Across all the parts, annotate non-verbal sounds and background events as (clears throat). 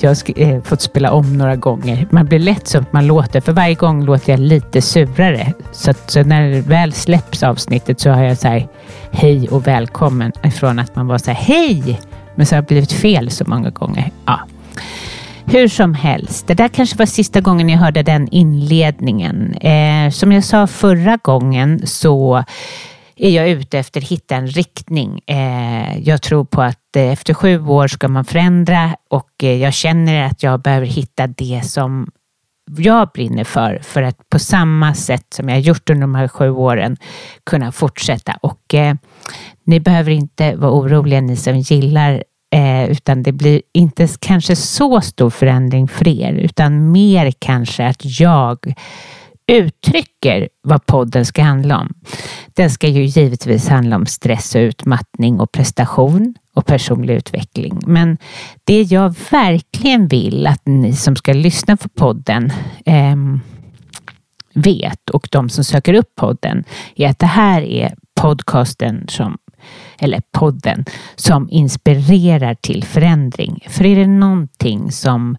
Jag har eh, fått spela om några gånger. Man blir lätt så att man låter, för varje gång låter jag lite surare. Så, att, så när det väl släpps avsnittet så har jag så här, hej och välkommen ifrån att man var så här, hej! Men så har det blivit fel så många gånger. Ja. Hur som helst, det där kanske var sista gången jag hörde den inledningen. Eh, som jag sa förra gången så är jag ute efter att hitta en riktning. Eh, jag tror på att Eh, efter sju år ska man förändra och eh, jag känner att jag behöver hitta det som jag brinner för, för att på samma sätt som jag gjort under de här sju åren kunna fortsätta. Och eh, ni behöver inte vara oroliga ni som gillar eh, utan det blir inte kanske så stor förändring för er, utan mer kanske att jag uttrycker vad podden ska handla om. Den ska ju givetvis handla om stress och utmattning och prestation och personlig utveckling. Men det jag verkligen vill att ni som ska lyssna på podden eh, vet och de som söker upp podden är att det här är podcasten som eller podden som inspirerar till förändring. För är det någonting som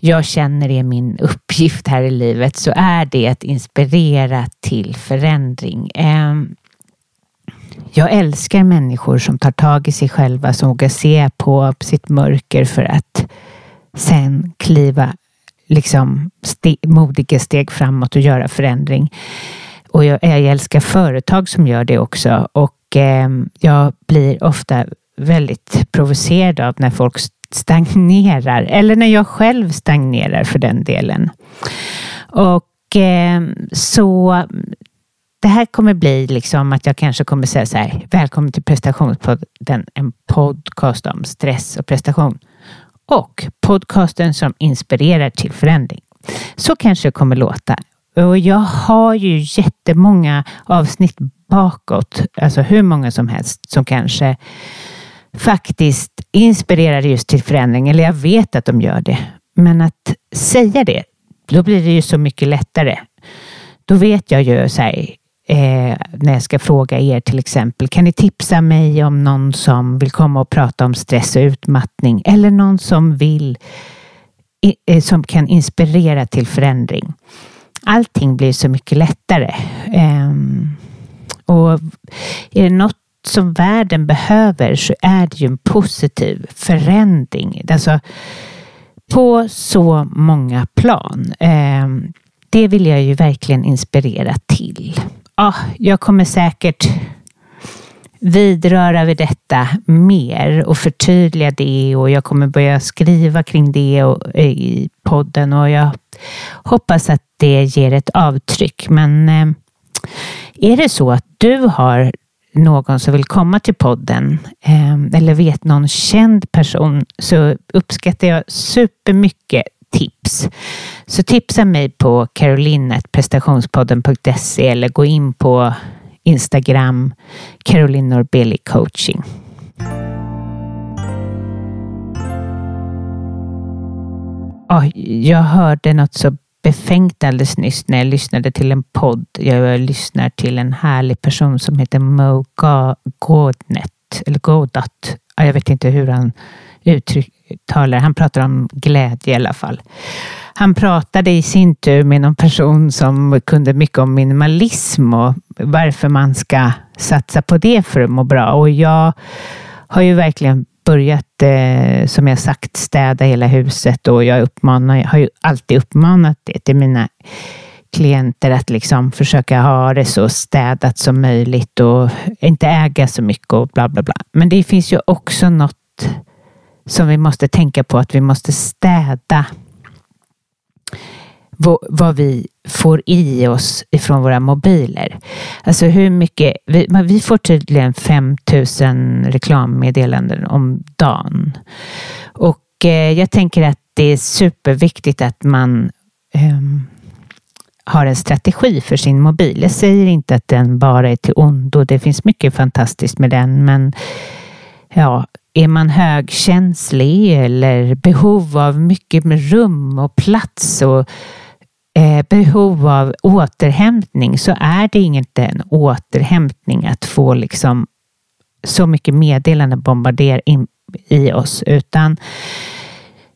jag känner är min uppgift här i livet så är det att inspirera till förändring. Ehm, jag älskar människor som tar tag i sig själva, som vågar se på sitt mörker för att sen kliva liksom ste modiga steg framåt och göra förändring. Och jag, jag älskar företag som gör det också och eh, jag blir ofta väldigt provocerad av när folk stagnerar eller när jag själv stagnerar för den delen. Och eh, så det här kommer bli liksom att jag kanske kommer säga så här, välkommen till prestationspodden, en podcast om stress och prestation. Och podcasten som inspirerar till förändring. Så kanske det kommer låta. Och jag har ju jättemånga avsnitt bakåt, alltså hur många som helst, som kanske faktiskt inspirerar just till förändring. Eller jag vet att de gör det. Men att säga det, då blir det ju så mycket lättare. Då vet jag ju så här, eh, när jag ska fråga er till exempel, kan ni tipsa mig om någon som vill komma och prata om stress och utmattning eller någon som vill eh, som kan inspirera till förändring. Allting blir så mycket lättare. Eh, och är det något som världen behöver så är det ju en positiv förändring. Alltså på så många plan. Ehm, det vill jag ju verkligen inspirera till Ja, jag kommer säkert vidröra vid detta mer och förtydliga det och jag kommer börja skriva kring det och, eh, i podden och jag hoppas att det ger ett avtryck. Men ehm, är det så att du har någon som vill komma till podden eh, eller vet någon känd person så uppskattar jag supermycket tips. Så tipsa mig på carolinetprestationspodden.se eller gå in på Instagram Caroline Norbeli coaching. Oh, jag hörde något så befängt alldeles nyss när jag lyssnade till en podd. Jag lyssnar till en härlig person som heter Mo Godnet, eller Godat. Jag vet inte hur han uttalar Han pratar om glädje i alla fall. Han pratade i sin tur med någon person som kunde mycket om minimalism och varför man ska satsa på det för att må bra. Och jag har ju verkligen börjat, eh, som jag sagt, städa hela huset och jag uppmanar, jag har ju alltid uppmanat det till mina klienter att liksom försöka ha det så städat som möjligt och inte äga så mycket och bla bla bla. Men det finns ju också något som vi måste tänka på att vi måste städa vad vi får i oss ifrån våra mobiler. Alltså hur mycket, vi, vi får tydligen 5000 reklammeddelanden om dagen. Och eh, jag tänker att det är superviktigt att man um, har en strategi för sin mobil. Jag säger inte att den bara är till ondo. Det finns mycket fantastiskt med den, men ja, är man högkänslig eller behov av mycket rum och plats och eh, behov av återhämtning så är det inte en återhämtning att få liksom så mycket meddelanden bombarderar in i oss utan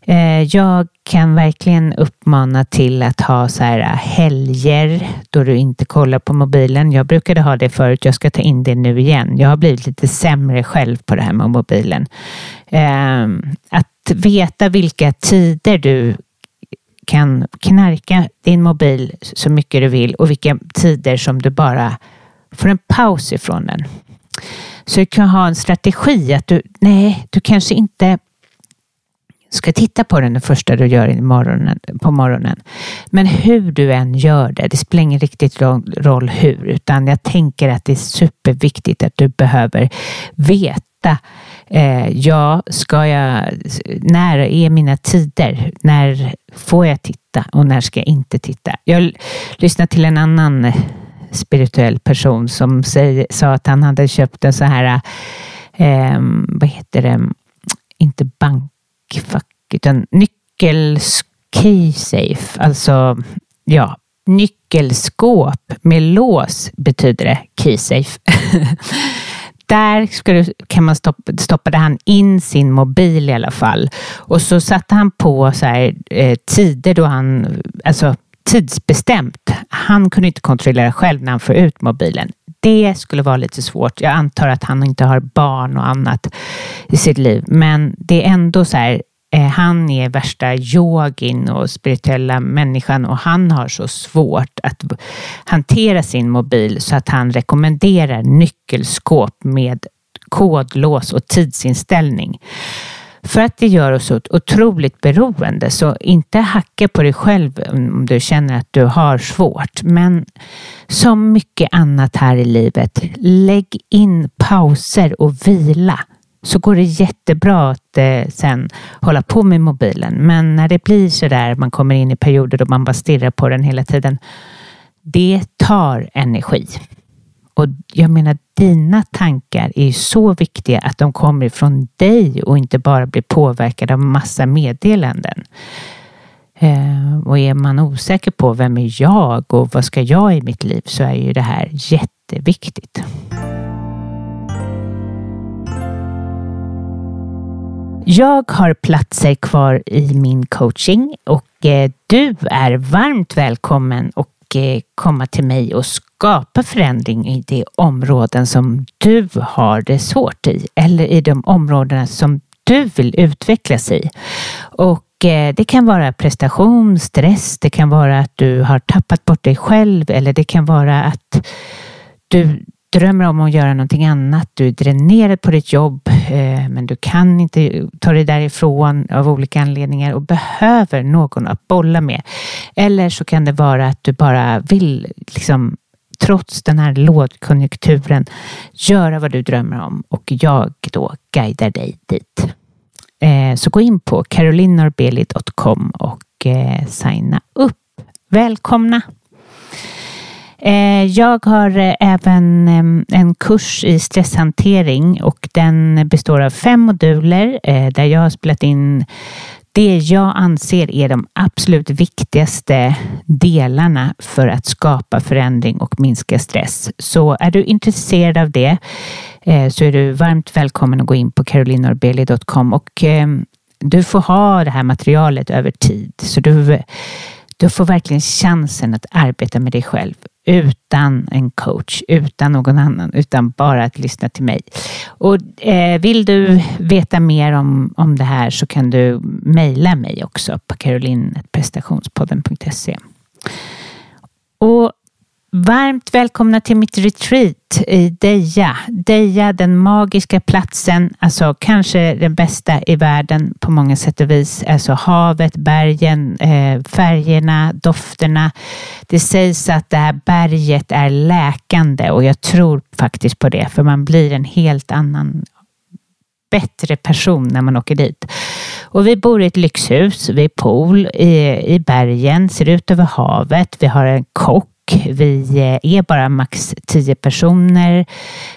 Eh, jag kan verkligen uppmana till att ha så här eh, helger då du inte kollar på mobilen. Jag brukade ha det förut. Jag ska ta in det nu igen. Jag har blivit lite sämre själv på det här med mobilen. Eh, att veta vilka tider du kan knarka din mobil så mycket du vill och vilka tider som du bara får en paus ifrån den. Så du kan ha en strategi att du, nej, du kanske inte ska titta på den det första du gör morgonen, på morgonen. Men hur du än gör det, det spelar ingen riktigt roll hur, utan jag tänker att det är superviktigt att du behöver veta eh, ja, ska jag, när är mina tider? När får jag titta och när ska jag inte titta? Jag lyssnade till en annan spirituell person som säger, sa att han hade köpt en så här, eh, vad heter det, inte bankfack, utan utan nyckelkeysafe, alltså ja, nyckelskåp med lås betyder det keysafe. (laughs) Där skulle, kan man stoppa, stoppade han in sin mobil i alla fall. Och så satte han på så här, eh, tider då han, alltså tidsbestämt. Han kunde inte kontrollera själv när han får ut mobilen. Det skulle vara lite svårt. Jag antar att han inte har barn och annat i sitt liv, men det är ändå så här, Eh, han är värsta yogin och spirituella människan och han har så svårt att hantera sin mobil så att han rekommenderar nyckelskåp med kodlås och tidsinställning. För att det gör oss så otroligt beroende. Så inte hacka på dig själv om du känner att du har svårt. Men som mycket annat här i livet, lägg in pauser och vila så går det jättebra att eh, sen hålla på med mobilen. Men när det blir så där, man kommer in i perioder då man bara stirrar på den hela tiden. Det tar energi. Och jag menar, dina tankar är så viktiga att de kommer ifrån dig och inte bara blir påverkade av massa meddelanden. Eh, och är man osäker på vem är jag och vad ska jag i mitt liv så är ju det här jätteviktigt. Jag har platser kvar i min coaching och eh, du är varmt välkommen och eh, komma till mig och skapa förändring i de områden som du har det svårt i eller i de områdena som du vill utvecklas i. Och eh, det kan vara prestation, stress, det kan vara att du har tappat bort dig själv eller det kan vara att du drömmer om att göra någonting annat. Du är dränerad på ditt jobb, eh, men du kan inte ta dig därifrån av olika anledningar och behöver någon att bolla med. Eller så kan det vara att du bara vill, liksom, trots den här lågkonjunkturen, göra vad du drömmer om och jag då guidar dig dit. Eh, så gå in på carolinorbeli.com och eh, signa upp. Välkomna! Eh, jag har eh, även ehm, en kurs i stresshantering och den består av fem moduler eh, där jag har spelat in det jag anser är de absolut viktigaste delarna för att skapa förändring och minska stress. Så är du intresserad av det så är du varmt välkommen att gå in på carolinorbeli.com och ehm, du får ha det här materialet över tid. Så du, du får verkligen chansen att arbeta med dig själv utan en coach, utan någon annan, utan bara att lyssna till mig. Och eh, Vill du veta mer om, om det här så kan du mejla mig också på carolinprestationspodden.se. Och Varmt välkomna till mitt retreat i Deja. Deja, den magiska platsen, alltså kanske den bästa i världen på många sätt och vis. Alltså havet, bergen, eh, färgerna, dofterna. Det sägs att det här berget är läkande och jag tror faktiskt på det, för man blir en helt annan, bättre person när man åker dit. Och vi bor i ett lyxhus vid pool i, i bergen, ser ut över havet. Vi har en kock vi eh, är bara max tio personer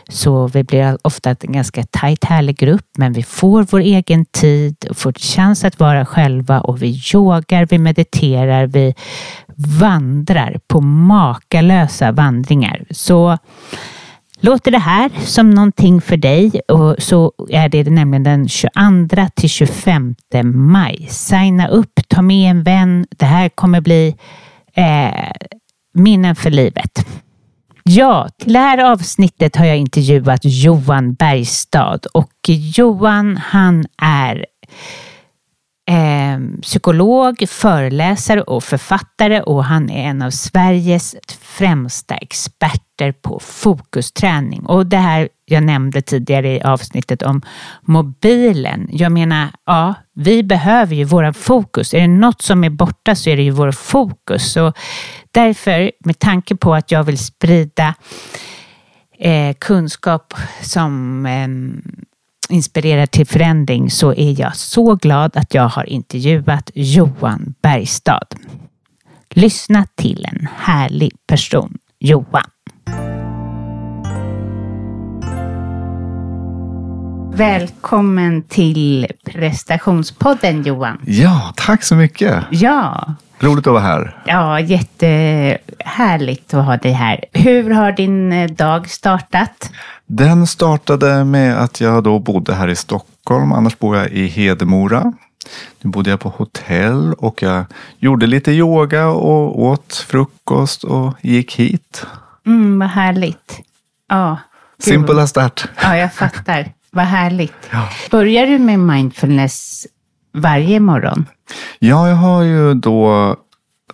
så vi blir ofta en ganska tajt härlig grupp men vi får vår egen tid och får chans att vara själva och vi yogar, vi mediterar, vi vandrar på makalösa vandringar. Så Låter det här som någonting för dig och så är det nämligen den 22 till 25 maj. Signa upp, ta med en vän. Det här kommer bli eh, minnen för livet. Ja, till det här avsnittet har jag intervjuat Johan Bergstad och Johan han är eh, psykolog, föreläsare och författare och han är en av Sveriges främsta experter på fokusträning. Och det här jag nämnde tidigare i avsnittet om mobilen. Jag menar, ja, vi behöver ju våra fokus. Är det något som är borta så är det ju vår fokus. Så därför, med tanke på att jag vill sprida eh, kunskap som eh, inspirerar till förändring så är jag så glad att jag har intervjuat Johan Bergstad. Lyssna till en härlig person, Johan. Välkommen till prestationspodden Johan. Ja, tack så mycket. Ja. Roligt att vara här. Ja, jättehärligt att ha dig här. Hur har din eh, dag startat? Den startade med att jag då bodde här i Stockholm. Annars bor jag i Hedemora. Nu bodde jag på hotell och jag gjorde lite yoga och åt frukost och gick hit. Mm, vad härligt. Ja, Simple as that. Ja, jag fattar. Vad härligt. Ja. Börjar du med mindfulness varje morgon? Ja, jag har ju då,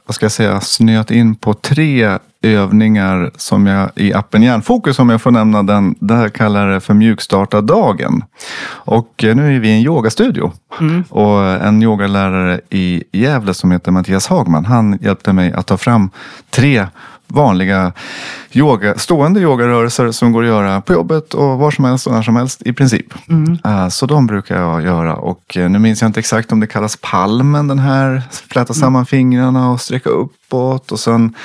vad ska jag säga, snöat in på tre övningar som jag i appen Hjärnfokus, om jag får nämna den, där kallar det för mjukstarta dagen. Och eh, nu är vi i en yogastudio. Mm. Och en yogalärare i Gävle som heter Mattias Hagman, han hjälpte mig att ta fram tre vanliga yoga, stående yogarörelser som går att göra på jobbet och var som helst och när som helst i princip. Mm. Uh, så de brukar jag göra och uh, nu minns jag inte exakt om det kallas palmen den här. Fläta mm. samman fingrarna och sträcka uppåt och sen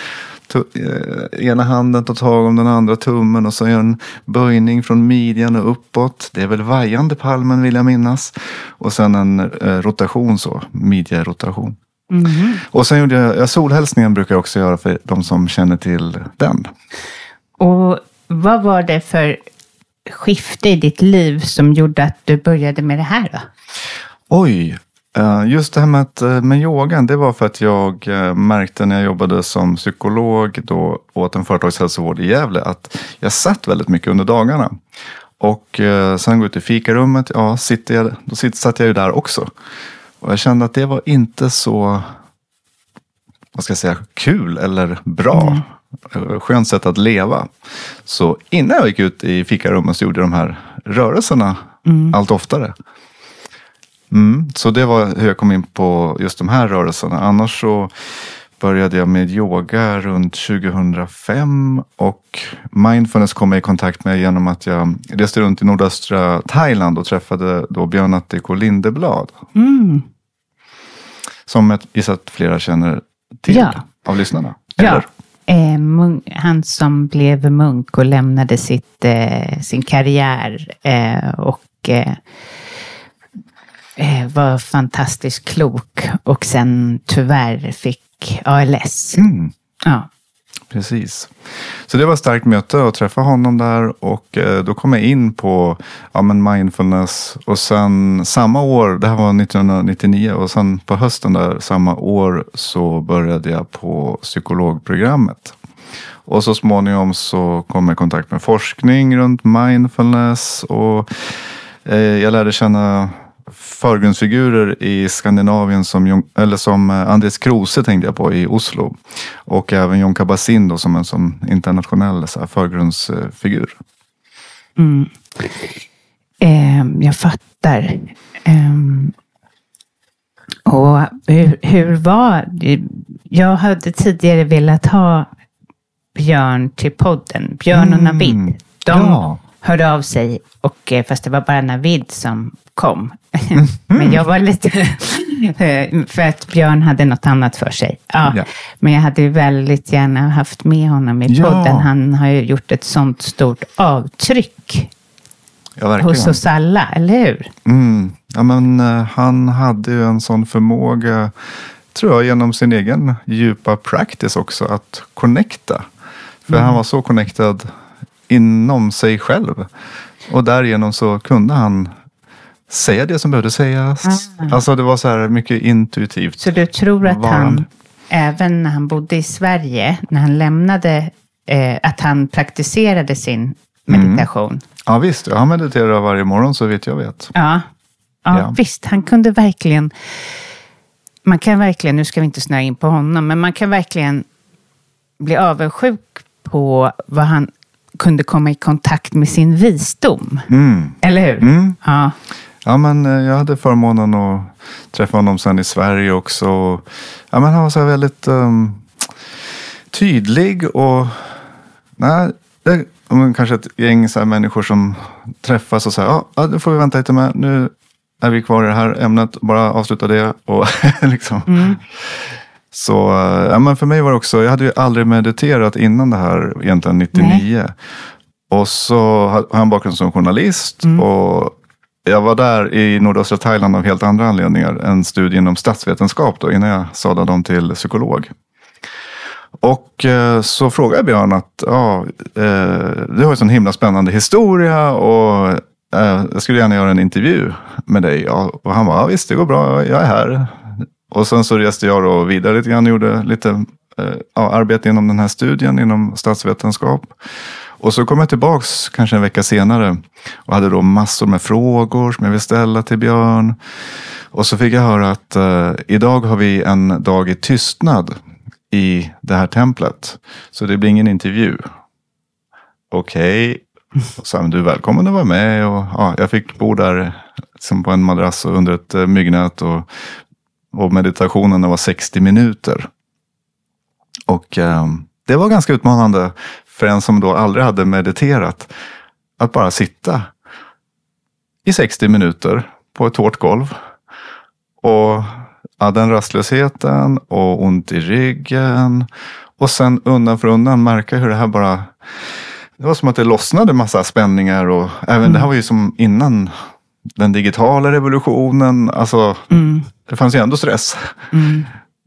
uh, ena handen tar tag om den andra tummen och så gör en böjning från midjan och uppåt. Det är väl vajande palmen vill jag minnas. Och sen en rotation så, midjerotation. Mm. Och sen gjorde jag, solhälsningen brukar jag också göra för de som känner till den. Och vad var det för skifte i ditt liv som gjorde att du började med det här då? Oj, eh, Just det här med, att, eh, med yogan, det var för att jag eh, märkte när jag jobbade som psykolog då åt en företagshälsovård i Gävle att jag satt väldigt mycket under dagarna. Och sen gå ut i fikarummet, ja, sitter jag, då satt jag ju där också. Och jag kände att det var inte så, vad ska jag säga, kul eller bra. Mm. Skönt sätt att leva. Så innan jag gick ut i fikarummet så gjorde jag de här rörelserna mm. allt oftare. Mm, så det var hur jag kom in på just de här rörelserna. Annars så började jag med yoga runt 2005 och mindfulness kom jag i kontakt med genom att jag reste runt i nordöstra Thailand och träffade då Björn Attiko Lindeblad. Mm. Som jag gissar att flera känner till ja. av lyssnarna. Eller? Ja. Eh, han som blev munk och lämnade sitt, eh, sin karriär eh, och eh, eh, var fantastiskt klok och sen tyvärr fick ALS. Mm. Ja. Precis. Så det var ett starkt möte att träffa honom där och eh, då kom jag in på ja, men mindfulness och sen samma år, det här var 1999 och sen på hösten där samma år så började jag på psykologprogrammet. Och så småningom så kom jag i kontakt med forskning runt mindfulness och eh, jag lärde känna förgrundsfigurer i Skandinavien som, eller som eh, Andres Kruse tänkte jag på i Oslo. Och även John Kabat-Zinn då som en som internationell så här, förgrundsfigur. Mm. Eh, jag fattar. Eh, och hur, hur var det? Jag hade tidigare velat ha Björn till podden. Björn och mm. Navid. De, ja. Hörde av sig, och, eh, fast det var bara Navid som kom. (laughs) Men jag var lite... (laughs) för att Björn hade något annat för sig. Ja, Ja. Men jag hade väldigt gärna haft med honom i Ja. podden. Han har ju gjort ett sånt stort avtryck Ja, hos oss alla, eller hur? Mm. Ja, men, eh, han hade ju en sån förmåga, tror jag, genom sin egen djupa practice också, att connecta. För han var så connectad inom sig själv. Och därigenom så kunde han säga det som behövde sägas. Alltså det var så här mycket intuitivt. Så du tror att han, han- även när han bodde i Sverige, när han lämnade, eh, att han praktiserade sin meditation? Ja visst, jag mediterar varje morgon så vitt jag vet. Ja. Ja, Ja. visst. Han kunde verkligen... Man kan verkligen, nu ska vi inte snöa in på honom, men man kan verkligen bli avundsjuk på vad han kunde komma i kontakt med sin visdom. Mm. Eller hur? Mm. Ja. Ja, men eh, jag hade förmånen att träffa honom sen i Sverige också. Ja, men han var så väldigt ehm, tydlig och nej, det, kanske ett gäng så människor som träffas och säger ja, ja, nu får vi vänta lite med. Nu är vi kvar i det här ämnet, bara avsluta det. Och (laughs) liksom. Så eh, ja, men för mig var det också, jag hade ju aldrig mediterat innan det här egentligen 99. Och så har jag en bakgrund som journalist. Och jag var där i nordöstra Thailand av helt andra anledningar. En studie inom statsvetenskap då, innan jag sadlade om till psykolog. Och eh, så frågade jag Björn att ja, eh, du har ju sån himla spännande historia och jag skulle gärna göra en intervju med dig. Och han bara, ja, visst det går bra, jag är här. Och sen så reste jag då vidare lite grann och gjorde lite eh, ja, arbete inom den här studien inom statsvetenskap. Och så kom jag tillbaks kanske en vecka senare och hade då massor med frågor som jag vill ställa till Björn. Och så fick jag höra att eh, idag har vi en dag i tystnad i det här templet. Så det blir ingen intervju. Okej. okay. så, men du är välkommen att vara med. Och, ja, jag fick bo där liksom på en madrass och under ett eh, myggnät. Och, och meditationen var 60 minuter. Och eh, det var ganska utmanande för en som då aldrig hade mediterat. Att bara sitta i 60 minuter på ett hårt golv. Och ja, den rastlösheten och ont i ryggen. Och sen undan för undan märka hur det här bara... Det var som att det lossnade massa spänningar. Och även det här var ju som innan den digitala revolutionen. Alltså, det fanns ju ändå stress.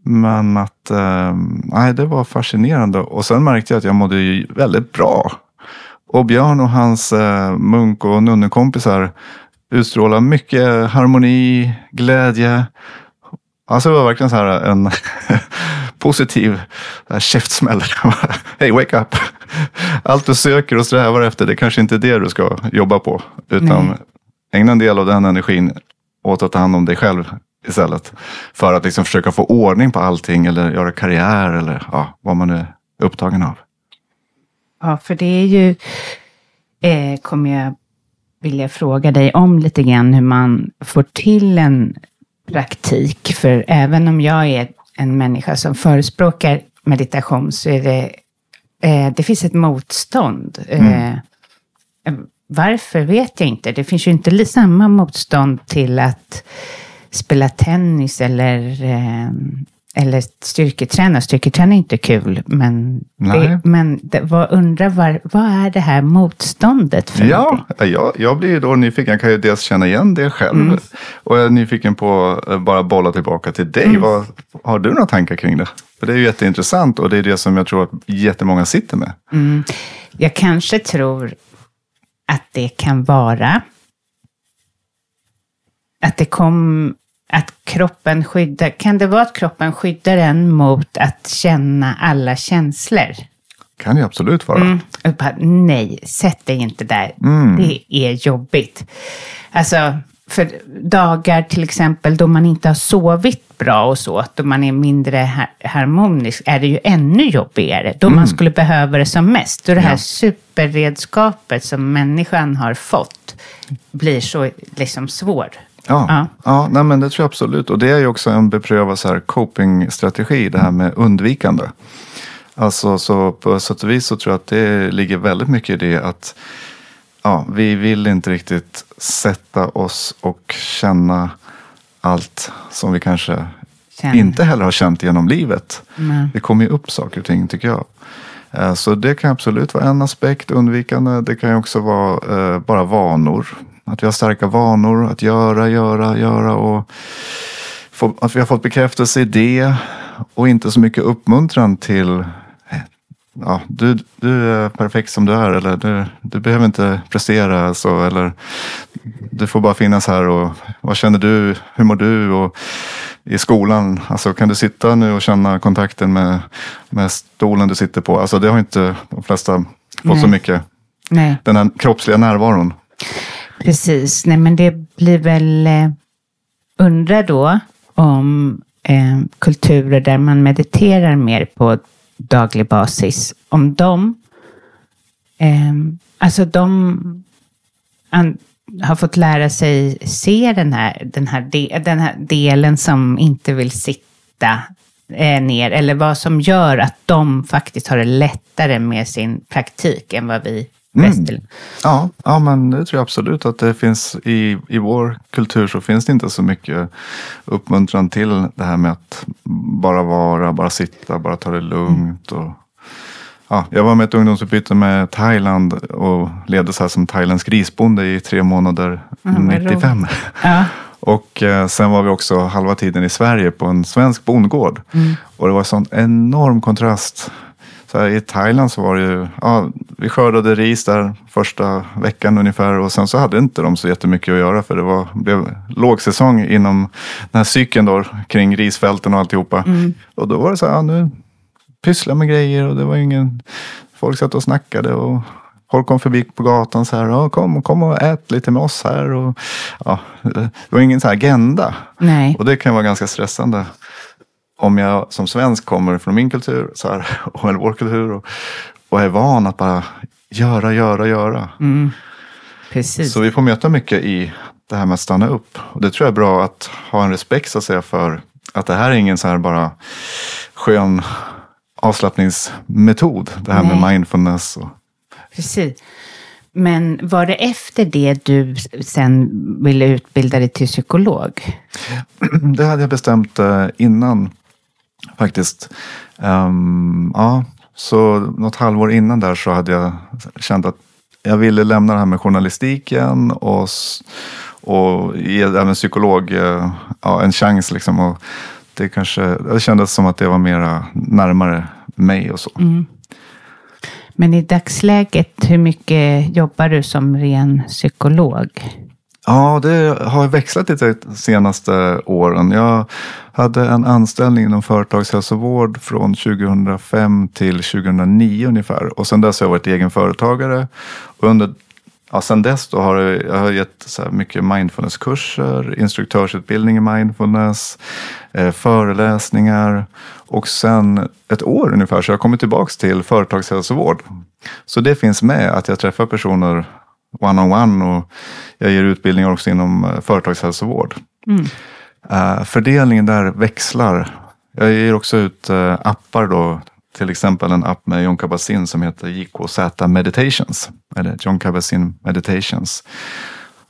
Men att, eh, nej, det var fascinerande. Och sen märkte jag att jag mådde väldigt bra. Och Björn och hans eh, munk och nunnekompisar utstrålar mycket harmoni, glädje. Alltså det var verkligen så här en (laughs) positiv käftsmäll. (laughs) Hej, wake up! Allt du söker och strävar efter, det kanske inte är det du ska jobba på. Utan Nej. ägna en del av den energin åt att ta hand om dig själv istället. För att liksom försöka få ordning på allting eller göra karriär eller ja, vad man är upptagen av. Ja, för det är ju, eh, kommer jag vilja fråga dig om lite grann hur man får till en praktik. För även om jag är en människa som förespråkar meditation så är det, eh, det finns ett motstånd. Eh, varför vet jag inte. Det finns ju inte samma motstånd till att spela tennis eller, eh, eller styrketräna. Styrketräna är inte kul, men, det, men det, vad, undrar var, vad är det här motståndet för? Ja, jag, jag blir ju då nyfiken. Jag kan ju dels känna igen det själv. Mm. Och jag är nyfiken på att bara bolla tillbaka till dig. Mm. Vad, har du några tankar kring det? För det är ju jätteintressant och det är det som jag tror att jättemånga sitter med. Jag kanske tror att det kan vara att det kom att kroppen skyddar, kan det vara att kroppen skyddar en mot att känna alla känslor? Kan ju absolut vara. Mm. Bara, nej, sätt dig inte där. Det är jobbigt. Alltså, för dagar till exempel då man inte har sovit bra och så, då man är mindre har- harmonisk, är det ju ännu jobbigare. Då man skulle behöva det som mest. Då det här Ja. superredskapet som människan har fått blir så liksom svår. Ja, Ja. ja. nej, men det tror jag absolut. Och det är ju också en beprövad så här coping-strategi, det här med undvikande. Alltså så på sätt och vis så tror jag att det ligger väldigt mycket i det att ja, vi vill inte riktigt sätta oss och känna allt som vi kanske Känn. inte heller har känt genom livet. Mm. Det kommer ju upp saker och ting tycker jag. Eh, Så det kan absolut vara en aspekt, undvikande. Det kan ju också vara eh, bara vanor. Att vi har starka vanor att göra, göra, göra och få, att vi har fått bekräftelse i det och inte så mycket uppmuntran till Ja, du, du är perfekt som du är eller du, du behöver inte prestera så eller du får bara finnas här och vad känner du, hur mår du och i skolan, alltså kan du sitta nu och känna kontakten med, med stolen du sitter på? Alltså det har inte de flesta fått så Nej. mycket, Nej, den här kroppsliga närvaron precis. Nej, men det blir väl... Eh, undra då om eh, kulturer där man mediterar mer på daglig basis, om de... Eh, alltså de an, har fått lära sig se den här, den, här de, den här delen som inte vill sitta eh, ner, eller vad som gör att de faktiskt har det lättare med sin praktik än vad vi Mm. västerlänningar Ja, ja, men det tror jag absolut att det finns i, i vår kultur så finns det inte så mycket uppmuntran till det här med att bara vara, bara sitta, bara ta det lugnt. Och, ja, jag var med ett ungdomsutbyte med Thailand och levde så här som thailändsk grisbonde i tre månader Mm, vad 95. (laughs) Ja. Och eh, sen var vi också halva tiden i Sverige på en svensk bondgård. Och det var en sån enorm kontrast. Så här, I Thailand så var det ju, ja, vi skördade ris där första veckan ungefär och sen så hade inte de så jättemycket att göra för det var, blev lågsäsong inom den här cykeln då kring risfälten och alltihopa. Och då var det så här, ja, nu pyssla med grejer och det var ingen, folk satt och snackade och folk kom förbi på gatan så här, ja, kom, kom och ät lite med oss här. Och, ja, det var ingen så här agenda. Nej. Och det kan vara ganska stressande. Om jag som svensk kommer från min kultur, så här, (laughs) och vår kultur och, och är van att bara göra, göra, göra. Mm. Precis. Så vi får möta mycket i det här med att stanna upp. Och det tror jag är bra att ha en respekt så att säga för att det här är ingen så här bara skön avslappningsmetod. Det här med Nej. mindfulness. Och, Precis. Men var det efter det du sen ville utbilda dig till psykolog? (clears throat) det hade jag bestämt eh, innan faktiskt. Um, ja, så något halvår innan där så hade jag känt att jag ville lämna det här med journalistiken och, och ge även psykolog eh, ja, en chans. Liksom, och det, kanske, det kändes som att det var mera närmare mig och så. Mm. Men i dagsläget, hur mycket jobbar du som ren psykolog? Ja, det har växlat lite de senaste åren. Jag hade en anställning inom företagshälsovård från 2005 till 2009 ungefär. Och sen dess har jag varit egen företagare. Och under, ja, sen dess då har jag, jag har gett så här mycket mindfulnesskurser, instruktörsutbildning i mindfulness, eh, föreläsningar. Och sen ett år ungefär så har jag kommit tillbaka till företagshälsovård. Så det finns med att jag träffar personer one-on-one och jag ger utbildningar också inom eh, företagshälsovård. Eh, fördelningen där växlar. Jag ger också ut eh, appar då. Till exempel en app med John Kabat-Zinn som heter JKZ Meditations. Eller John Kabat-Zinn Meditations.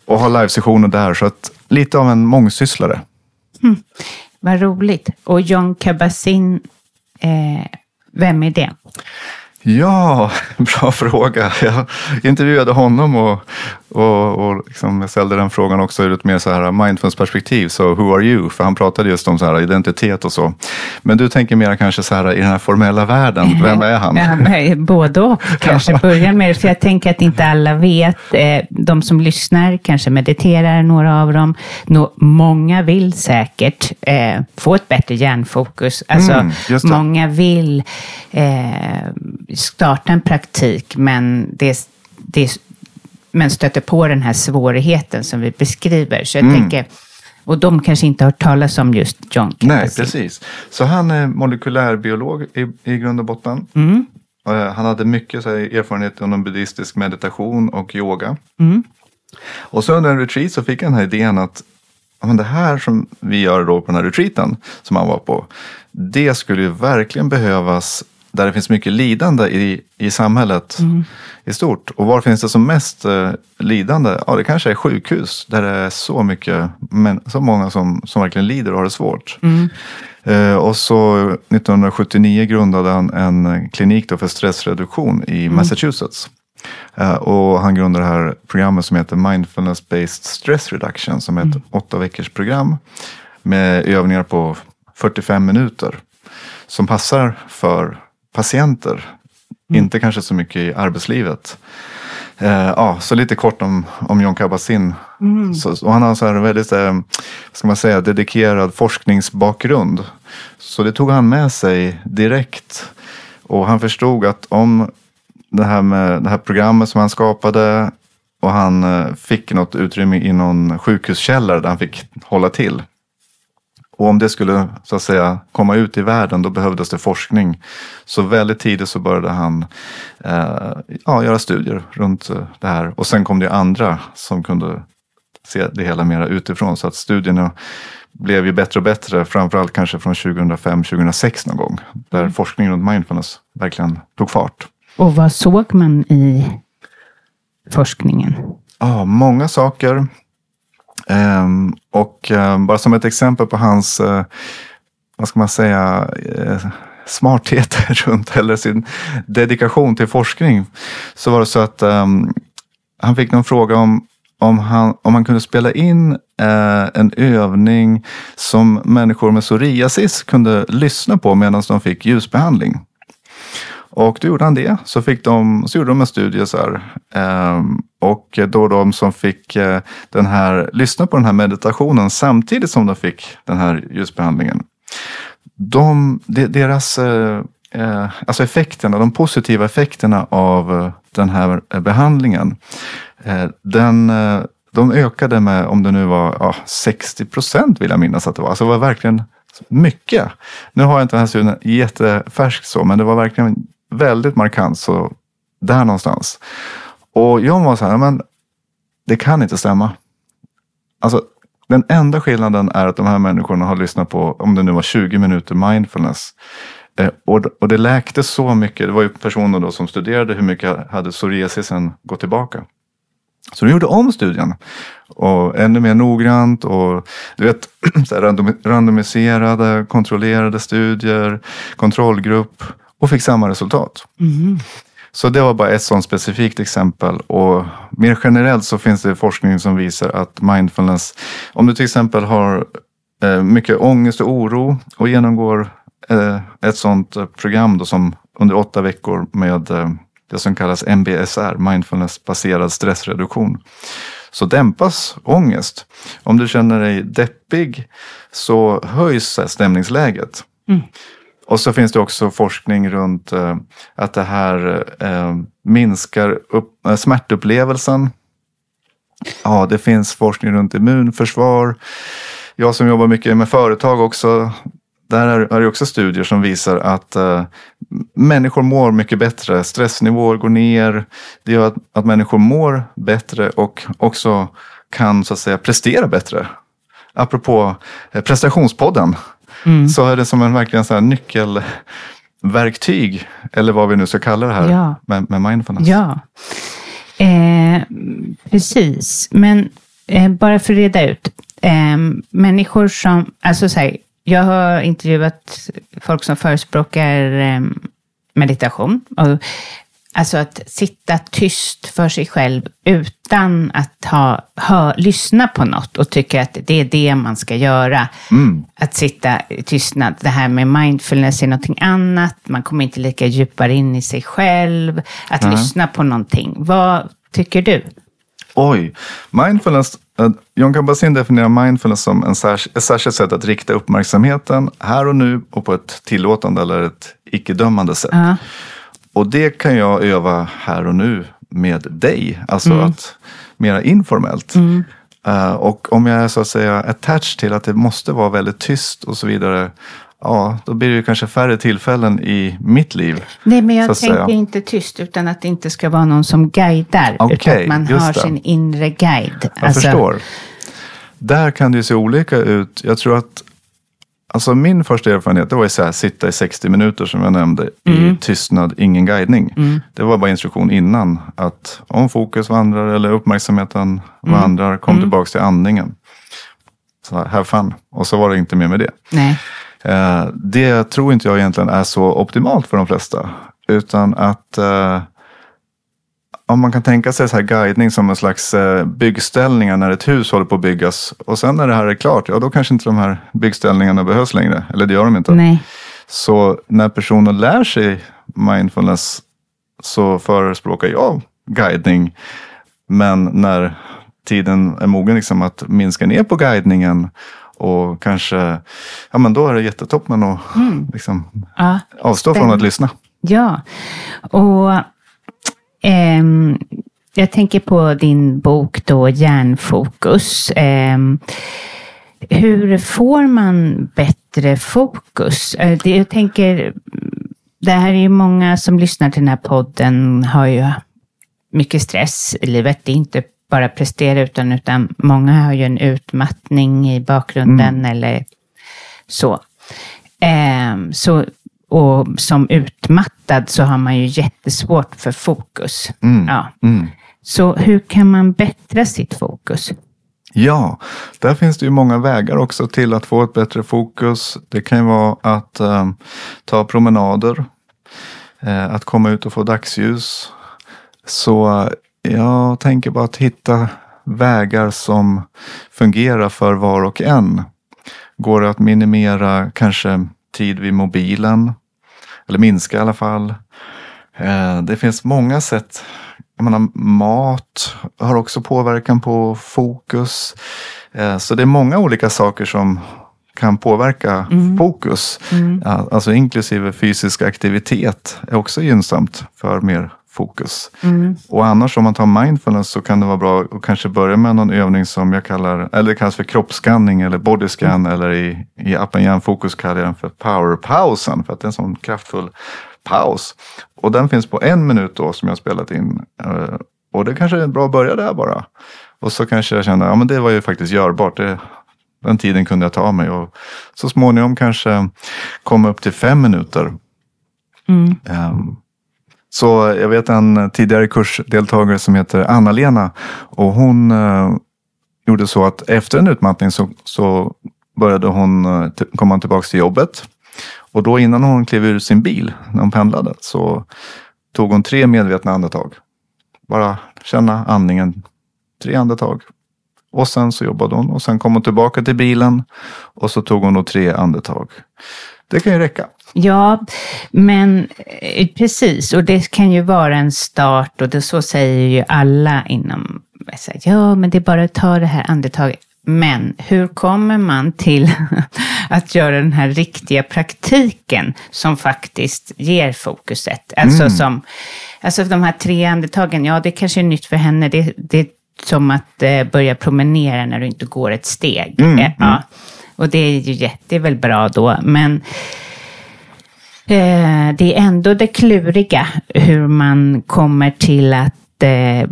Och har livesessioner där. Så att lite av en mångsysslare. Vad roligt. Och John Kabat-Zinn, eh, vem är det? Ja, (laughs) bra fråga. Jag intervjuade honom och, och, och liksom jag ställde den frågan också ur ett mer så här mindfulness-perspektiv. Så who are you? För han pratade just om så här identitet och så. Men du tänker mer kanske så här i den här formella världen. Vem är han? Ja, både och (laughs) kanske. Börja med det, för jag tänker att inte alla vet. Eh, de som lyssnar kanske mediterar, några av dem. Många vill säkert eh, få ett bättre hjärnfokus. Alltså, Mm, många vill eh, starta en praktik, men det, det men stöter på den här svårigheten som vi beskriver. Så jag tänker, och de kanske inte har hört talas om just John Nej, Kabat-Zinn. precis. Så han är molekylärbiolog i, i grund och botten. Mm. Eh, Han hade mycket så här, erfarenhet inom buddhistisk meditation och yoga. Mm. Och så under en retreat så fick jag den här idén att men det här som vi gör då på den här retreaten som han var på. Det skulle ju verkligen behövas där det finns mycket lidande i, i samhället i stort. Och var finns det som mest eh, lidande? Ja, det kanske är sjukhus där det är så mycket, men, så många som, som verkligen lider och har det svårt. Eh, och så 1979 grundade han en klinik då för stressreduktion i Massachusetts. Eh, och han grundade det här programmet som heter Mindfulness Based Stress Reduction som är ett åtta veckors program med övningar på 45 minuter som passar för patienter. Inte kanske så mycket i arbetslivet. Eh, ja, så lite kort om, om John Kabat-Zinn. Så, och han har så här en väldigt eh, vad ska man säga, dedikerad forskningsbakgrund. Så det tog han med sig direkt. Och han förstod att om det här med det här programmet som han skapade och han eh, fick något utrymme i någon sjukhuskällare där han fick hålla till. Och om det skulle så att säga komma ut i världen då behövdes det forskning. Så väldigt tidigt så började han eh, ja, göra studier runt eh, det här. Och sen kom det andra som kunde se det hela mera utifrån. Så att studierna blev ju bättre och bättre. Framförallt kanske från 2005-2006 någon gång. Där forskning runt mindfulness verkligen tog fart. Och vad såg man i forskningen? Ja, många saker. Ehm, och ehm, bara som ett exempel på hans, eh, vad ska man säga, eh, smarthet (laughs) runt, eller sin dedikation till forskning. Så var det så att ehm, han fick någon fråga om om han, om han kunde spela in eh, en övning som människor med psoriasis kunde lyssna på medan de fick ljusbehandling. Och då gjorde han det. Så, fick de, så gjorde de en studie så här. Ehm, och då de som fick eh, den här, lyssna på den här meditationen samtidigt som de fick den här ljusbehandlingen. De, deras eh, eh, alltså effekterna, de positiva effekterna av eh, den här behandlingen. Eh, den, de ökade med, om det nu var ja, 60 procent vill jag minnas att det var. Alltså det var verkligen mycket. Nu har jag inte den här studien jättefärsk så, men det var verkligen väldigt markant. Så där någonstans. Och jag var så här, men det kan inte stämma. Alltså, den enda skillnaden är att de här människorna har lyssnat på, om det nu var 20 minuter mindfulness. Eh, och, och det läkte så mycket. Det var ju personer då som studerade hur mycket hade psoriasisen gått tillbaka. Så de gjorde om studien. Och ännu mer noggrant och du vet, (clears throat) så här random, randomiserade, kontrollerade studier, kontrollgrupp och fick samma resultat. Så det var bara ett sådant specifikt exempel. Och mer generellt så finns det forskning som visar att mindfulness, om du till exempel har eh, mycket ångest och oro och genomgår eh, ett sådant program då som under åtta veckor med eh, det som kallas MBSR, mindfulness-baserad stressreduktion. Så dämpas ångest. Om du känner dig deppig så höjs stämningsläget. Och så finns det också forskning runt eh, att det här eh, minskar upp, eh, smärtupplevelsen. Ja, det finns forskning runt immunförsvar. Jag som jobbar mycket med företag också. Där är, är det också studier som visar att eh, människor mår mycket bättre. Stressnivåer går ner. Det gör att, att människor mår bättre och också kan så att säga prestera bättre. Apropå eh, prestationspodden så är det som en verkligen så nyckelverktyg. Eller vad vi nu ska kalla det här Ja. med, med mindfulness. Ja, eh, precis. Men eh, bara för att reda ut. Eh, människor som, alltså så här, jag har intervjuat folk som förespråkar eh, meditation. Och, alltså att sitta tyst för sig själv utan att ha, hö, lyssna på något och tycka att det är det man ska göra. Att sitta i tystnad. Det här med mindfulness är någonting annat. Man kommer inte lika djupare in i sig själv. Att lyssna på någonting. Vad tycker du? Oj, mindfulness. eh, John Kabat-Zinn definierar mindfulness som en särs- ett särskilt sätt att rikta uppmärksamheten här och nu och på ett tillåtande eller ett icke-dömande sätt. Ja. Och det kan jag öva här och nu med dig. Alltså att mera informellt. Eh, och om jag är så att säga attached till att det måste vara väldigt tyst och så vidare. Ja, då blir det ju kanske färre tillfällen i mitt liv. Nej, men jag tänker inte tyst, utan att det inte ska vara någon som guidar. utan Okej, att man har det. sin inre guide. Jag förstår. Där kan det ju se olika ut. Jag tror att Alltså min första erfarenhet det var att här, sitta i 60 minuter som jag nämnde mm. i tystnad, ingen guidning. Mm. Det var bara instruktion innan att om fokus vandrar eller uppmärksamheten mm. vandrar, kom mm. tillbaka till andningen. Så här, have fun. Och så var det inte mer med det. Nej. Eh, det tror inte jag egentligen är så optimalt för de flesta. Utan att eh, om man kan tänka sig så här guidning som en slags eh, byggställningar när ett hus håller på att byggas. Och sen när det här är klart, ja då kanske inte de här byggställningarna behövs längre. Eller det gör de inte. Nej. Så när personen lär sig mindfulness så förespråkar jag guidning. Men när tiden är mogen liksom att minska ner på guidningen och kanske, ja men då är det jättetoppen att mm. liksom, ja, avstå från att lyssna. Ja, och eh, jag tänker på din bok då, Hjärnfokus. Eh, hur får man bättre fokus? Eh, det, jag tänker, det här är ju många som lyssnar till den här podden har ju mycket stress i livet. Det är inte bara prestera utan, utan många har ju en utmattning i bakgrunden mm. eller så. Eh, så. Och som utmattad så har man ju jättesvårt för fokus. Mm. Ja. Mm. Så hur kan man bättra sitt fokus? Ja, där finns det ju många vägar också till att få ett bättre fokus. Det kan ju vara att eh, ta promenader, eh, att komma ut och få dagsljus. Så jag tänker bara att hitta vägar som fungerar för var och en. Går det att minimera kanske tid vid mobilen? Eller minska i alla fall. Eh, det finns många sätt. Jag menar, mat har också påverkan på fokus. Eh, så det är många olika saker som kan påverka mm. fokus. Mm. Alltså inklusive fysisk aktivitet är också gynnsamt för mer fokus. Mm. Och annars om man tar mindfulness så kan det vara bra att kanske börja med någon övning som jag kallar, eller det kallas för kroppsskanning eller bodyscan mm. eller i, i appen Hjärnfokus kallar jag den för powerpausen för att det är en sån kraftfull paus. Och den finns på en minut då som jag spelat in. Eh, och det kanske är bra att börja där bara. Och så kanske jag känner, ja men det var ju faktiskt görbart. Det, den tiden kunde jag ta mig och så småningom kanske komma upp till fem minuter. Mm. Um, så jag vet en tidigare kursdeltagare som heter Anna-Lena och hon eh, gjorde så att efter en utmattning så, så började hon eh, komma tillbaka till jobbet. Och då innan hon klev ur sin bil när hon pendlade så tog hon tre medvetna andetag. Bara känna andningen. Tre andetag. Och sen så jobbade hon och sen kom hon tillbaka till bilen och så tog hon då tre andetag. Det kan ju räcka. Ja, men eh, precis. Och det kan ju vara en start och det, så säger ju alla inom Ja, men det är bara att ta det här andetaget. Men hur kommer man till (laughs) att göra den här riktiga praktiken som faktiskt ger fokuset? Alltså, mm. som, alltså de här tre andetagen, ja det kanske är nytt för henne. Det, det är som att eh, börja promenera när du inte går ett steg. Mm. Eh, ja. Och det är ju jätte, det är väl bra då. Men Eh, det är ändå det kluriga hur man kommer till att eh,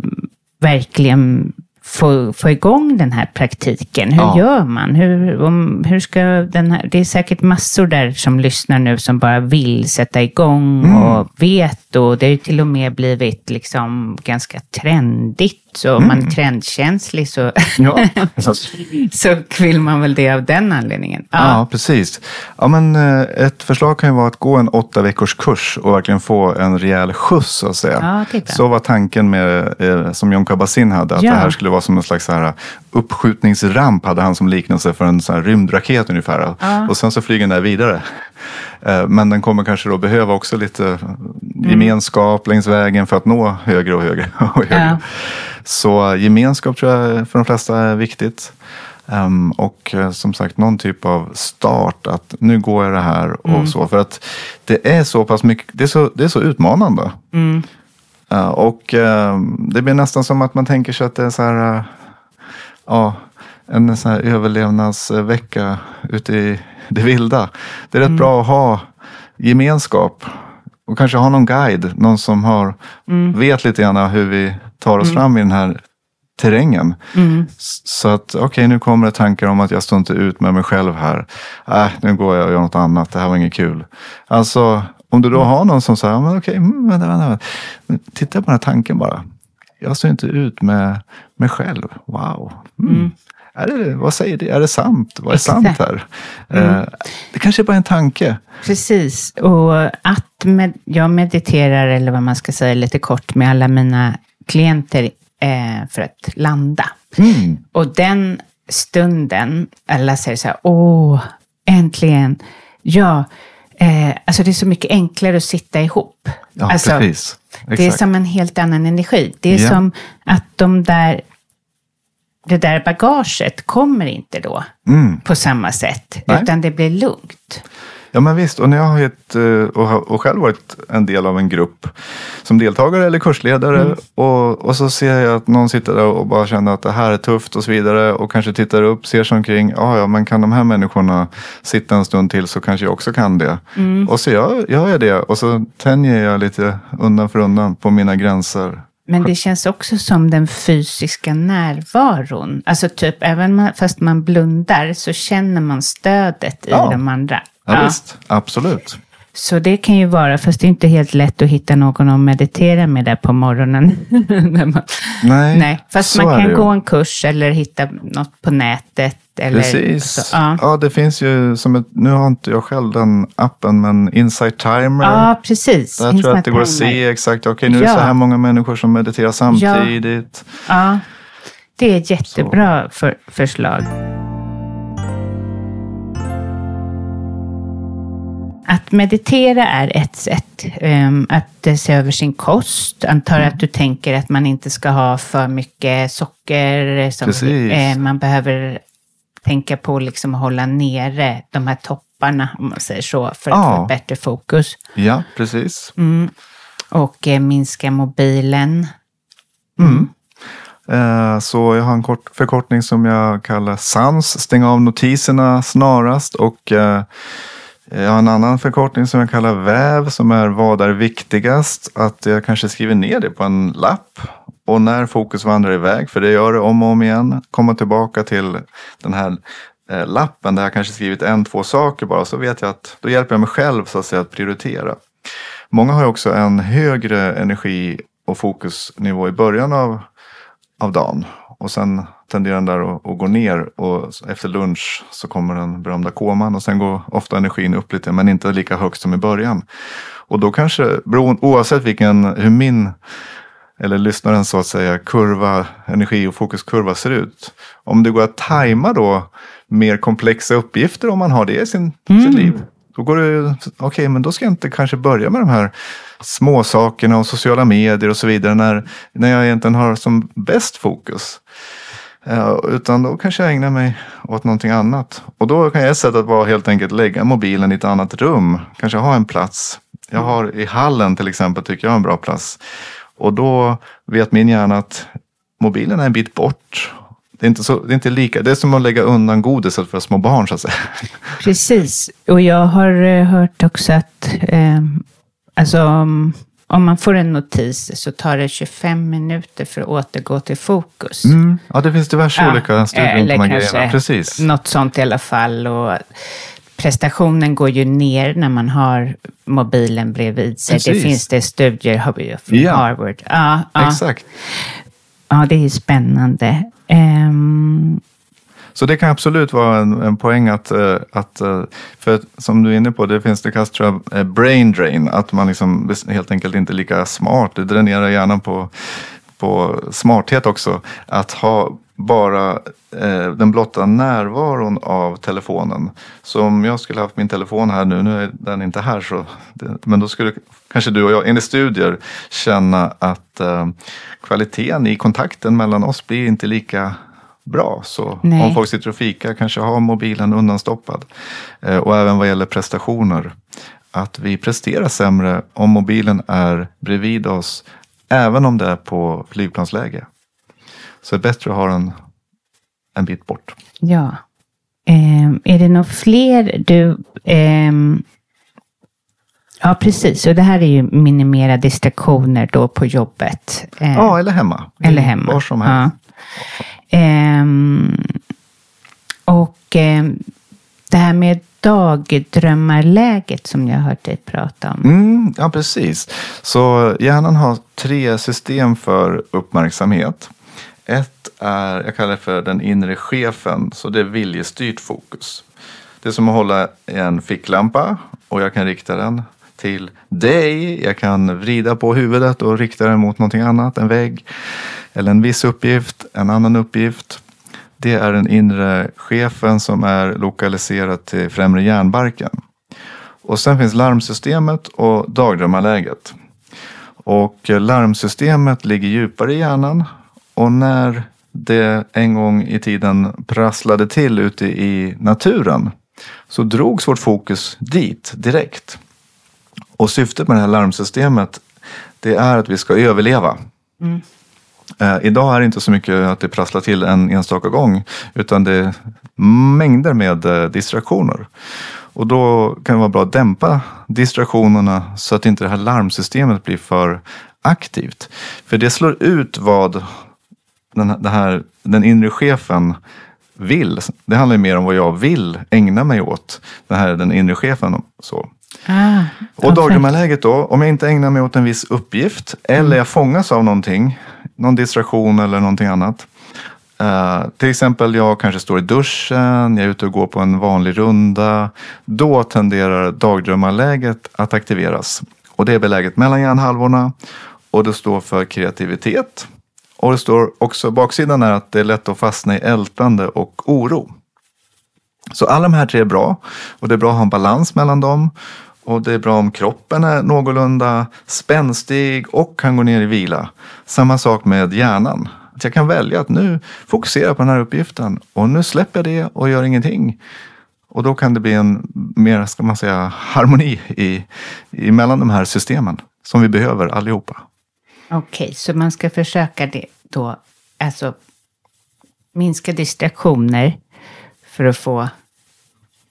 verkligen få, få igång den här praktiken. Hur ja. gör man? Hur, om, hur ska den här, det är säkert massor där som lyssnar nu som bara vill sätta igång mm. och vet. Och det har ju till och med blivit liksom ganska trendigt. Så om mm. man är trendkänslig så, ja. (laughs) så vill man väl det av den anledningen. Ja, ja precis. Ja, men, eh, ett förslag kan ju vara att gå en åtta veckors kurs och verkligen få en rejäl skjuts så att säga. Ja, så var tanken med, eh, som John Kabat-Zinn hade, att det här skulle vara som en slags så här uppskjutningsramp hade han som liknelse för en sån rymdraket ungefär. Ja. Och sen så flyger den där vidare. Eh, men den kommer kanske då behöva också lite mm. gemenskap längs vägen för att nå högre och högre. (laughs) Och högre. Ja. Så gemenskap tror jag för de flesta är viktigt. Um, och uh, som sagt någon typ av start att nu går jag det här och mm. så. För att det är så pass mycket, det är så, det är så utmanande. Mm. Uh, och uh, det blir nästan som att man tänker sig att det är så här, ja, en sån här överlevnadsvecka ute i det vilda. Det är rätt mm. bra att ha gemenskap och kanske ha någon guide, någon som har, mm. vet lite grann hur vi tar oss mm. fram i den här terrängen. Mm. Så att okej, nu kommer det tankar om att jag står inte ut med mig själv här. Äh, nu går jag och gör något annat, det här var inget kul. Alltså, om du då har någon som säger, men okej, mm, vänta, vänta, vänta. Titta på den här tanken bara. Jag står inte ut med mig själv. Wow. Mm. Är det, vad säger det? Är det sant? Vad är sant Exakt. här? Eh, det kanske är bara en tanke. Precis, och att med, jag mediterar, eller vad man ska säga lite kort, med alla mina klienter eh, för att landa. Mm. Och den stunden, alla säger så här, åh, äntligen. Ja, eh, alltså det är så mycket enklare att sitta ihop. Ja, alltså, precis. Det är Exakt. som en helt annan energi. Det är Ja. som att de där, det där bagaget kommer inte då Mm. på samma sätt, Nej. utan det blir lugnt. Ja men visst, och när jag har gett, eh, och, själv varit en del av en grupp som deltagare eller kursledare Mm. och, och så ser jag att någon sitter där och bara känner att det här är tufft och så vidare och kanske tittar upp, ser sig omkring, ja ja men kan de här människorna sitta en stund till så kanske jag också kan det. Mm. Och så gör, gör jag det och så tänjer jag lite undan för undan på mina gränser. Men det känns också som den fysiska närvaron. Alltså typ, även ma- fast man blundar så känner man stödet i Ja. de andra. Ja, visst, absolut. Så det kan ju vara, fast det är inte helt lätt att hitta någon att meditera med där på morgonen. (laughs) Man, Nej, nej, fast man kan gå en kurs eller hitta något på nätet. Eller, Precis. Så, ja. ja. det finns ju som ett, nu har inte jag själv den appen, men Insight Timer. ja, precis. Där tror jag att det går att Insight se exakt, okej nu är det Ja. så här många människor som mediterar samtidigt. Ja, det är ett jättebra för, förslag. Att meditera är ett sätt. Ehm, att se över sin kost. Antar Mm. att du tänker att man inte ska ha för mycket socker. Som, Precis. eh, man behöver tänka på liksom att hålla nere de här topparna, om man säger så, för att Ja. få bättre fokus. Ja, precis. Mm. Och eh, minska mobilen. Eh, Så jag har en kort förkortning som jag kallar SANS, stäng av notiserna snarast. Och eh, jag har en annan förkortning som jag kallar VÄV, som är vad är viktigast? Att jag kanske skriver ner det på en lapp. Och när fokus vandrar iväg, för det gör det om och om igen, komma tillbaka till den här eh, lappen där jag kanske skrivit en, två saker bara, så vet jag att då hjälper jag mig själv så att säga att prioritera. Många har ju också en högre energi och fokusnivå i början av, av dagen. Och sen tenderar den där att, att gå ner och efter lunch så kommer den berömda koman och sen går ofta energin upp lite men inte lika högt som i början. Och då kanske, oavsett vilken, hur min eller lyssnaren så att säga kurva, energi och fokuskurva ser ut. Om det går att tajma då mer komplexa uppgifter om man har det i sin, sitt liv. Då går det, okej men då ska jag inte kanske börja med de här små sakerna och sociala medier och så vidare när, när jag egentligen har som bäst fokus. Eh, utan då kanske jag ägnar mig åt någonting annat. Och då kan jag ett sätt att vara helt enkelt lägga mobilen i ett annat rum. Kanske ha en plats. Jag har i hallen till exempel tycker jag är en bra plats. Och då vet min hjärna att mobilen är en bit bort. Det är inte, så, det är inte lika, det är som att lägga undan godiset för små barn så att säga. (laughs) Precis, och jag har eh, hört också att eh, alltså, om, man får en notis så tar det 25 minuter för att återgå till fokus. Mm. Ja, det finns diverse Ja, olika studier om de här grejerna. Precis. Något sånt i alla fall. Och prestationen går ju ner när man har mobilen bredvid sig. Det Precis. finns det studier har vi ju från Ja. Harvard. Ja, ja, Exakt. ja, det är ju spännande. Ehm, så det kan absolut vara en, en poäng att, eh, att, eh, för som du är inne på, det finns det kallas tror jag, eh, brain drain, att man liksom helt enkelt inte är lika smart. Det dränerar hjärnan på, på smarthet också. Att ha bara eh, den blotta närvaron av telefonen. Så om jag skulle haft min telefon här nu, nu är den inte här, så det, men då skulle kanske du och jag enligt studier känna att eh, kvaliteten i kontakten mellan oss blir inte lika bra. Så Nej. om folk sitter och fikar kanske har mobilen undanstoppad. Eh, och även vad gäller prestationer. Att vi presterar sämre om mobilen är bredvid oss. Även om det är på flygplansläge. Så det är bättre att ha den en bit bort. ja. Ehm, är det några fler du... ehm, ja, precis. Och det här är ju minimera distraktioner då på jobbet. Ehm, Ja, eller hemma. Eller hemma. Var som Ja. Ehm, och eh, det här med dagdrömmarläget som jag har hört dig prata om. Mm, ja, precis. Så hjärnan har tre system för uppmärksamhet. Ett är, jag kallar det för den inre chefen, så det är viljestyrt fokus. Det är som att hålla en ficklampa och jag kan rikta den till dig. Jag kan vrida på huvudet och rikta den mot någonting annat, en vägg eller en viss uppgift, en annan uppgift. Det är den inre chefen som är lokaliserad till främre hjärnbarken. Och sen finns larmsystemet och dagdrömmarläget. Och larmsystemet ligger djupare i hjärnan och när det en gång i tiden prasslade till ute i naturen så drogs vårt fokus dit direkt. Och syftet med det här larmsystemet det är att vi ska överleva. Mm. Eh, idag är det inte så mycket att det prasslar till en enstaka gång utan det är mängder med eh, distraktioner. Och då kan det vara bra att dämpa distraktionerna så att inte det här larmsystemet blir för aktivt. För det slår ut vad den, här, den inre chefen vill. Det handlar mer om vad jag vill ägna mig åt. Det här är den inre chefen. Så. Ah, och dagdrömmarläget då, om jag inte ägnar mig åt en viss uppgift eller jag fångas av någonting, någon distraktion eller någonting annat. Uh, till exempel jag kanske står i duschen, jag är ute och går på en vanlig runda. Då tenderar dagdrömmarläget att aktiveras. Och det är beläget mellan hjärnhalvorna och det står för kreativitet. Och det står också, baksidan är att det är lätt att fastna i ältande och oro. Så alla de här tre är bra och det är bra att ha en balans mellan dem. Och det är bra om kroppen är någorlunda spänstig och kan gå ner i vila. Samma sak med hjärnan. Att jag kan välja att nu fokusera på den här uppgiften och nu släpper jag det och gör ingenting. Och då kan det bli en mer, ska man säga, harmoni i, i mellan de här systemen som vi behöver allihopa. Okej, okay, så man ska försöka det då, alltså minska distraktioner för att få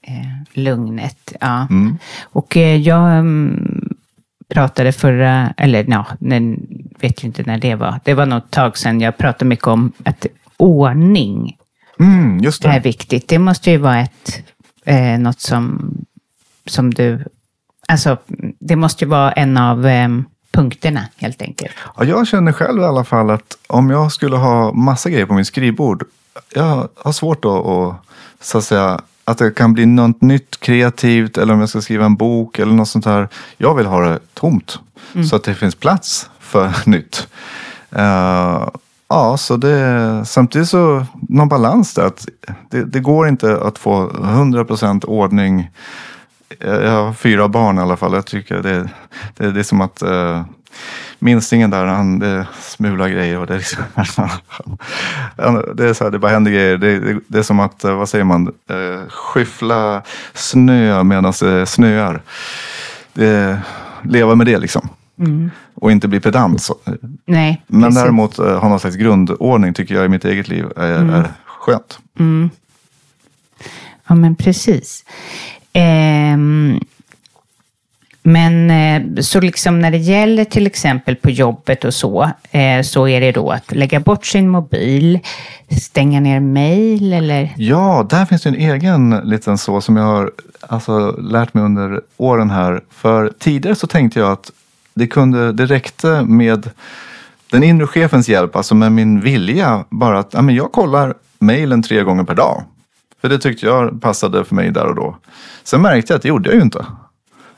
eh, lugnet. Ja. Mm. Och eh, jag mm, pratade förra, eller ja, när, vet ju inte när det var. Det var något tag sedan jag pratade mycket om att ordning mm, just det. är viktigt. Det måste ju vara ett, eh, något som, som du, alltså det måste ju vara en av eh, punkterna helt enkelt. Ja, jag känner själv i alla fall att om jag skulle ha massa grejer på min skrivbord. Jag har svårt att, så att säga, att det kan bli något nytt kreativt eller om jag ska skriva en bok eller något sånt här. Jag vill ha det tomt mm. så att det finns plats för (laughs) nytt. Uh, ja, så det, samtidigt så någon balans där. Att det, det går inte att få 100% ordning jag har fyra barn i alla fall. Jag tycker det, det, det är som att uh, minstingen där, han det smular grejer och det är liksom, (laughs) det är så här, det bara händer grejer. Det, det, det är som att, eh, vad säger man, uh, skyffla snö medan det snöar. Det, leva med det liksom. Mm. Och inte bli pedant. Så. Nej, Men precis. däremot uh, ha någon slags grundordning tycker jag i mitt eget liv är, mm. är skönt. Mm. Ja men precis. Ehm, men eh, så liksom när det gäller till exempel på jobbet och så, eh, så är det då att lägga bort sin mobil, stänga ner mail eller? Ja, där finns det en egen liten så som jag har alltså, lärt mig under åren här. För tidigare så tänkte jag att det, kunde, det räckte med den inre chefens hjälp, alltså med min vilja, bara att ja, men jag kollar mejlen tre gånger per dag. För det tyckte jag passade för mig där och då. Sen märkte jag att det gjorde jag ju inte.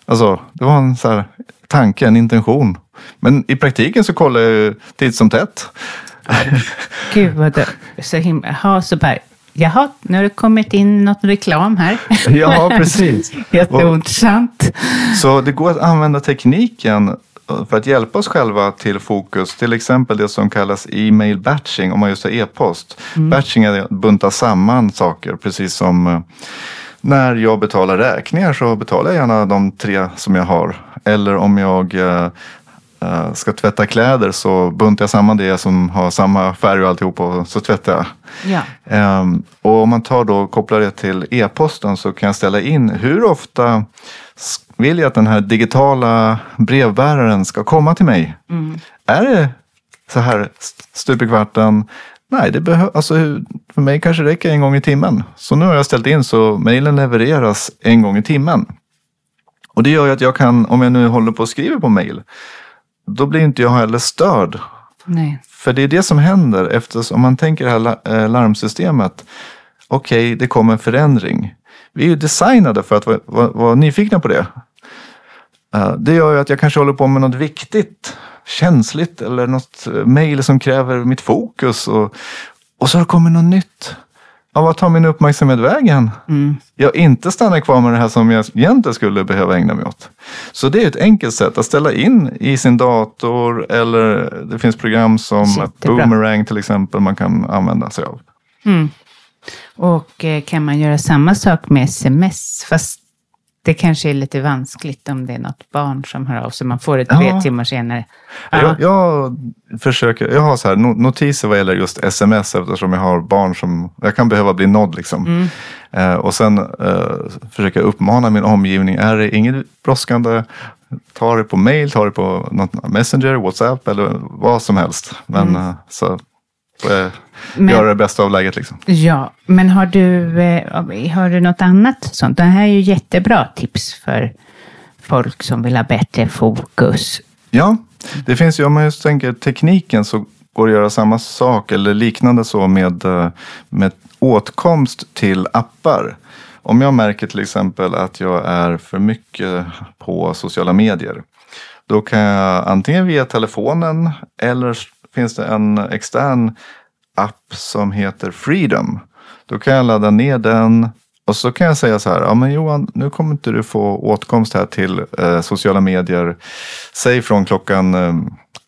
Alltså, det var en så här, tanke, en intention. Men i praktiken så kollar jag ju titt som tätt. (laughs) Gud vad det så himla... Ja, så bara, jaha, nu har det kommit in något reklam här. (laughs) Ja, precis. (laughs) Jätteintressant. Så det går att använda tekniken för att hjälpa oss själva till fokus, till exempel det som kallas e-mail batching om man just har e-post. Mm. Batching är att bunta samman saker, precis som eh, när jag betalar räkningar så betalar jag gärna de tre som jag har. Eller om jag eh, eh, ska tvätta kläder så buntar jag samman det som har samma färg och alltihop och så tvättar jag. Ja. Um, och om man tar då kopplar det till e-posten så kan jag ställa in hur ofta vill jag att den här digitala brevbäraren ska komma till mig. Mm. Är det så här stup i kvarten, Nej, det behö- alltså, för mig kanske det räcker en gång i timmen. Så nu har jag ställt in så mejlen levereras en gång i timmen. Och det gör ju att jag kan, om jag nu håller på och skriver på mejl, då blir inte jag heller störd. Nej. För det är det som händer eftersom om man tänker det här eh, larmsystemet. Okej, det kommer en förändring. Vi är ju designade för att vara, vara, vara nyfikna på det. Eh, Det gör ju att jag kanske håller på med något viktigt, känsligt eller något eh, mejl som kräver mitt fokus. Och, och så har det kommit något nytt. Ja, vad tar min uppmärksamhet vägen? Mm. Jag inte stannar kvar med det här som jag egentligen skulle behöva ägna mig åt. Så det är ett enkelt sätt att ställa in i sin dator eller det finns program som Jättebra. Boomerang till exempel man kan använda sig av. Mm. Och eh, kan man göra samma sak med sms? Fast det kanske är lite vanskligt om det är något barn som hör av sig. Man får det tre Ja. timmar senare. Ja. Jag, jag försöker, jag har så här no- notiser vad gäller just sms eftersom jag har barn som jag kan behöva bli nådd. Liksom. Mm. Eh, och sen eh, försöker jag uppmana min omgivning, är det inget brådskande, ta det på mail, ta det på något messenger, whatsapp eller vad som helst. Men eh, så Mm. Men- göra det bästa av läget. Liksom. Ja, men har du, eh, har du något annat sånt? Det här är ju jättebra tips för folk som vill ha bättre fokus. Ja, det finns ju, om man just tänker tekniken så går det att göra samma sak eller liknande så med, eh, med åtkomst till appar. Om jag märker till exempel att jag är för mycket på sociala medier. Då kan jag antingen via telefonen eller finns det en extern app som heter Freedom. Då kan jag ladda ner den och så kan jag säga så här, ja men Johan, nu kommer inte du få åtkomst här till eh, sociala medier. Säg från klockan, eh,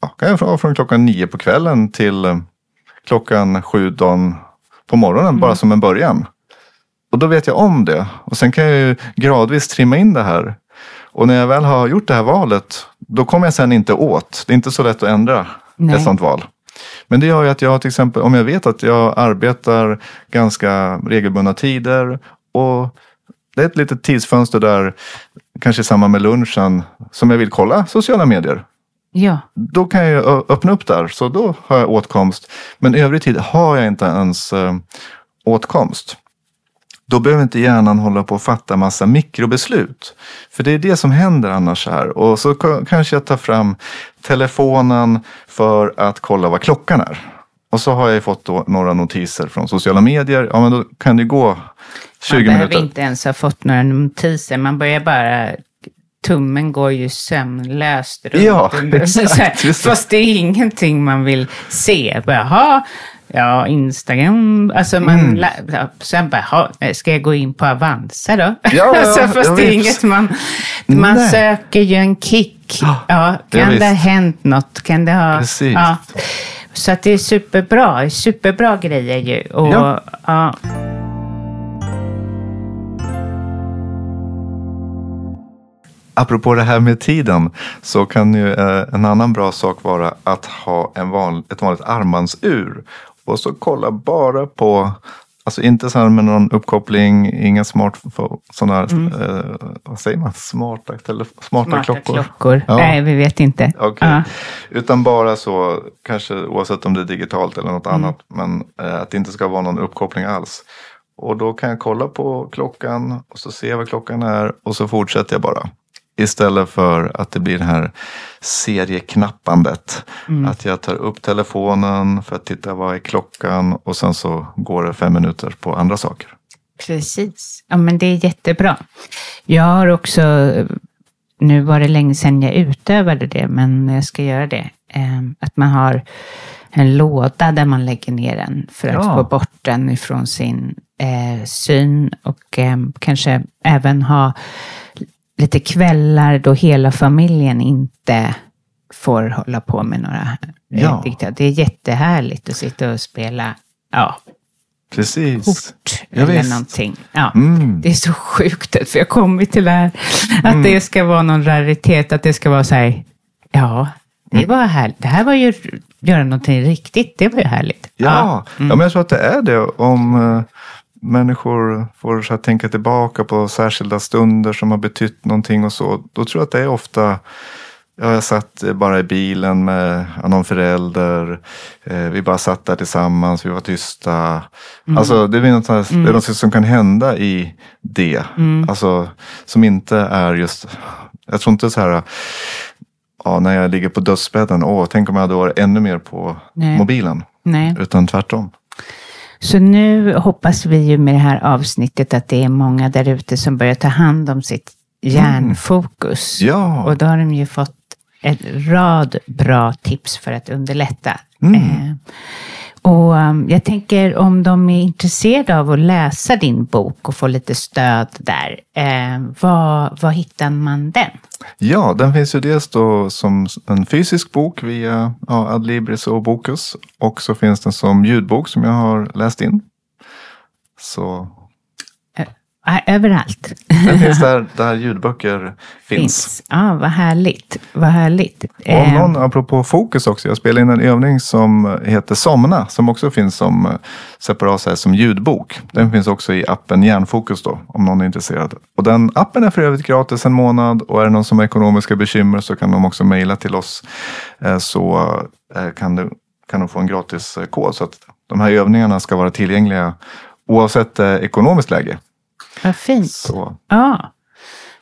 ja, kan jag från, från klockan nio på kvällen till eh, klockan sju dagen på morgonen, bara som en början. Och då vet jag om det. Och sen kan jag ju gradvis trimma in det här. Och när jag väl har gjort det här valet, då kommer jag sen inte åt. Det är inte så lätt att ändra Nej. ett sånt val. Men det gör ju att jag till exempel, om jag vet att jag arbetar ganska regelbundna tider och det är ett litet tidsfönster där, kanske i samband med lunchen, som jag vill kolla sociala medier. Ja, Då kan jag öppna upp där, så då har jag åtkomst. Men övrig tid har jag inte ens eh, åtkomst. Då behöver inte hjärnan hålla på och fatta massa mikrobeslut. För det är det som händer annars här. Och så kanske jag tar fram telefonen för att kolla vad klockan är. Och så har jag fått några notiser från sociala medier. Ja, men då kan det gå 20 man behöver minuter. inte ens ha fått några notiser. Man börjar bara... Tummen går ju sömnlöst runt. Ja, (laughs) exakt. Fast det är ingenting man vill se. Jaha, ja, Instagram. Alltså man... Mm. ja, Sen bara, "Jaha, ska jag gå in på Avanza då? Ja, ja, (laughs) alltså, fast det är inget man... Man Nej. söker ju en kick. Ja, Ja, kan det ha hänt något? Kan det ha... Precis. Ja. Så att det är superbra. Superbra grejer ju. Och, Ja. ja. Apropå det här med tiden så kan ju eh, en annan bra sak vara att ha en van, ett vanligt armbandsur. Och så kolla bara på, alltså inte så här med någon uppkoppling, inga smart, sådana, eh, vad säger man, smarta, telef- smarta, Smarta klockor. klockor. Ja. Nej, vi vet inte. Okej. Ja. Utan bara så, kanske oavsett om det är digitalt eller något annat. Men eh, att det inte ska vara någon uppkoppling alls. Och då kan jag kolla på klockan och så ser jag vad klockan är och så fortsätter jag bara. Istället för att det blir det här serieknappandet. Att jag tar upp telefonen för att titta vad är klockan och sen så går det fem minuter på andra saker. Precis. Ja, men det är jättebra. Jag har också, nu var det länge sedan jag utövade det, men jag ska göra det. Eh, Att man har en låda där man lägger ner den för att Ja. få bort den ifrån sin eh, syn och eh, kanske även ha lite kvällar då hela familjen inte får hålla på med några eh, Ja. diktat. Det är jättehärligt att sitta och spela ja, Precis. kort Ja, eller visst. någonting. Ja. Mm. Det är så sjukt för jag har kommit till det här. Att det ska vara någon raritet, att det ska vara så här, ja, det var härligt. Det här var ju göra någonting riktigt, det var ju härligt. Ja, ja. men jag tror att det är det. Om eh, människor får så tänka tillbaka på särskilda stunder som har betytt någonting och så. Då tror jag att det är ofta Ja, jag satt bara i bilen med någon förälder. Eh, vi bara satt där tillsammans, vi var tysta. Mm. Alltså, det, är något, här, mm. det är något som kan hända i det. Mm. Alltså, som inte är just... Jag tror inte så här... Ja, när jag ligger på dödsbädden, åh, tänk om jag hade varit ännu mer på Nej. mobilen. Nej. Utan tvärtom. Så nu hoppas vi ju med det här avsnittet att det är många där ute som börjar ta hand om sitt hjärnfokus. Mm. Ja. Och då har de ju fått en rad bra tips för att underlätta. Mm. Eh, och ehm, jag tänker om de är intresserade av att läsa din bok och få lite stöd där, eh, var, var hittar man den? Ja, den finns ju dels då som en fysisk bok via ja, Adlibris och Bokus. Och så finns den som ljudbok som jag har läst in. Så överallt. Den finns där, (laughs) där ljudböcker finns. finns. Ja, vad härligt. Vad härligt. Och om någon, eh. apropå fokus också, jag spelade in en övning som heter Somna, som också finns som eh, separat här, som ljudbok. Den finns också i appen Hjärnfokus då, om någon är intresserad. Och den appen är för övrigt gratis en månad och är det någon som har ekonomiska bekymmer så kan de också mejla till oss eh, så kan du kan de få en gratis kod. Så att de här övningarna ska vara tillgängliga oavsett ekonomiskt läge. Vad fint. Så. Ja.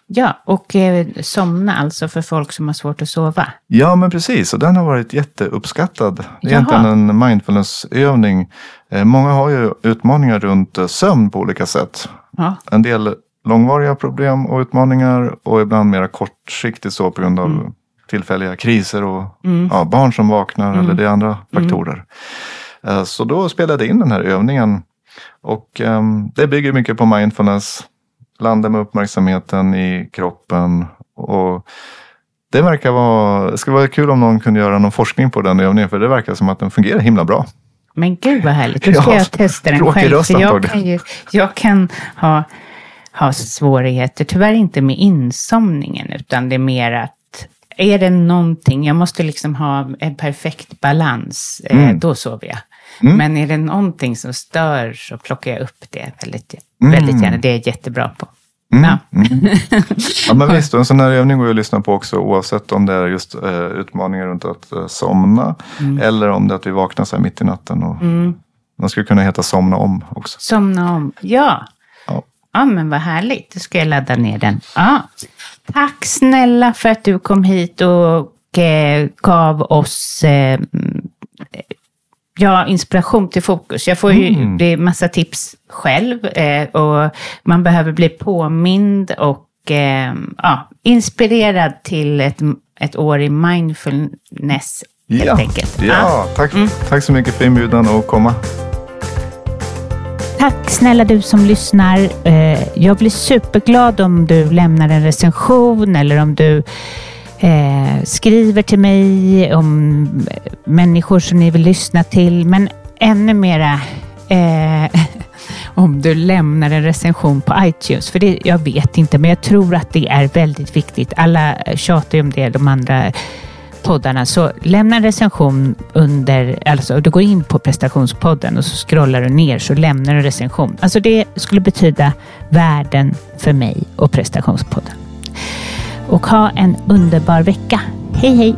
Ja, och eh, somna alltså för folk som har svårt att sova. Ja, men precis. Och den har varit jätteuppskattad. Det är egentligen en mindfulnessövning. Eh, många har ju utmaningar runt eh, sömn på olika sätt. Ja. En del långvariga problem och utmaningar och ibland mera kortsiktigt så på grund av mm. tillfälliga kriser och mm. ja, barn som vaknar mm. eller det är andra faktorer. Mm. Så då spelade jag in den här övningen och um, det bygger mycket på mindfulness. Landa med uppmärksamheten i kroppen. Och det verkar vara, det skulle vara kul om någon kunde göra någon forskning på den övningen. För det verkar som att den fungerar himla bra. Men gud vad härligt. Då (laughs) ska ja, jag testa den själv. För jag kan, ju, jag kan ha, ha svårigheter, tyvärr inte med insomningen. Utan det är mer att är det någonting, jag måste liksom ha en perfekt balans, eh, mm. eh, då sover jag. Mm. Men är det någonting som stör så plockar jag upp det väldigt, mm. väldigt gärna. Det är jag jättebra på. Mm. Ja. Mm. (laughs) ja men visst, en sån här övning går ju att lyssna på också oavsett om det är just eh, utmaningar runt att eh, somna mm. eller om det är att vi vaknar så här mitt i natten. Och, mm. Den skulle kunna heta Somna om också. Somna om, ja. Ja, ja men vad härligt. Då ska jag ladda ner den. Ja. Tack snälla för att du kom hit och eh, gav oss eh, Ja, inspiration till fokus. Jag får ju mm. det massa tips själv eh, och man behöver bli påmind och eh, ja, inspirerad till ett, ett år i mindfulness helt ja. enkelt. Ja, ja. Tack, mm. tack så mycket för inbjudan att komma. Tack snälla du som lyssnar. Eh, jag blir superglad om du lämnar en recension eller om du eh, skriver till mig om människor som ni vill lyssna till. Men ännu mera eh, (laughs) om du lämnar en recension på iTunes. För det, jag vet inte, men jag tror att det är väldigt viktigt. Alla tjatar ju om det, de andra poddarna. Så lämna en recension under, alltså du går in på prestationspodden och så scrollar du ner så lämnar du en recension. Alltså det skulle betyda världen för mig och prestationspodden och ha en underbar vecka. Hej hej!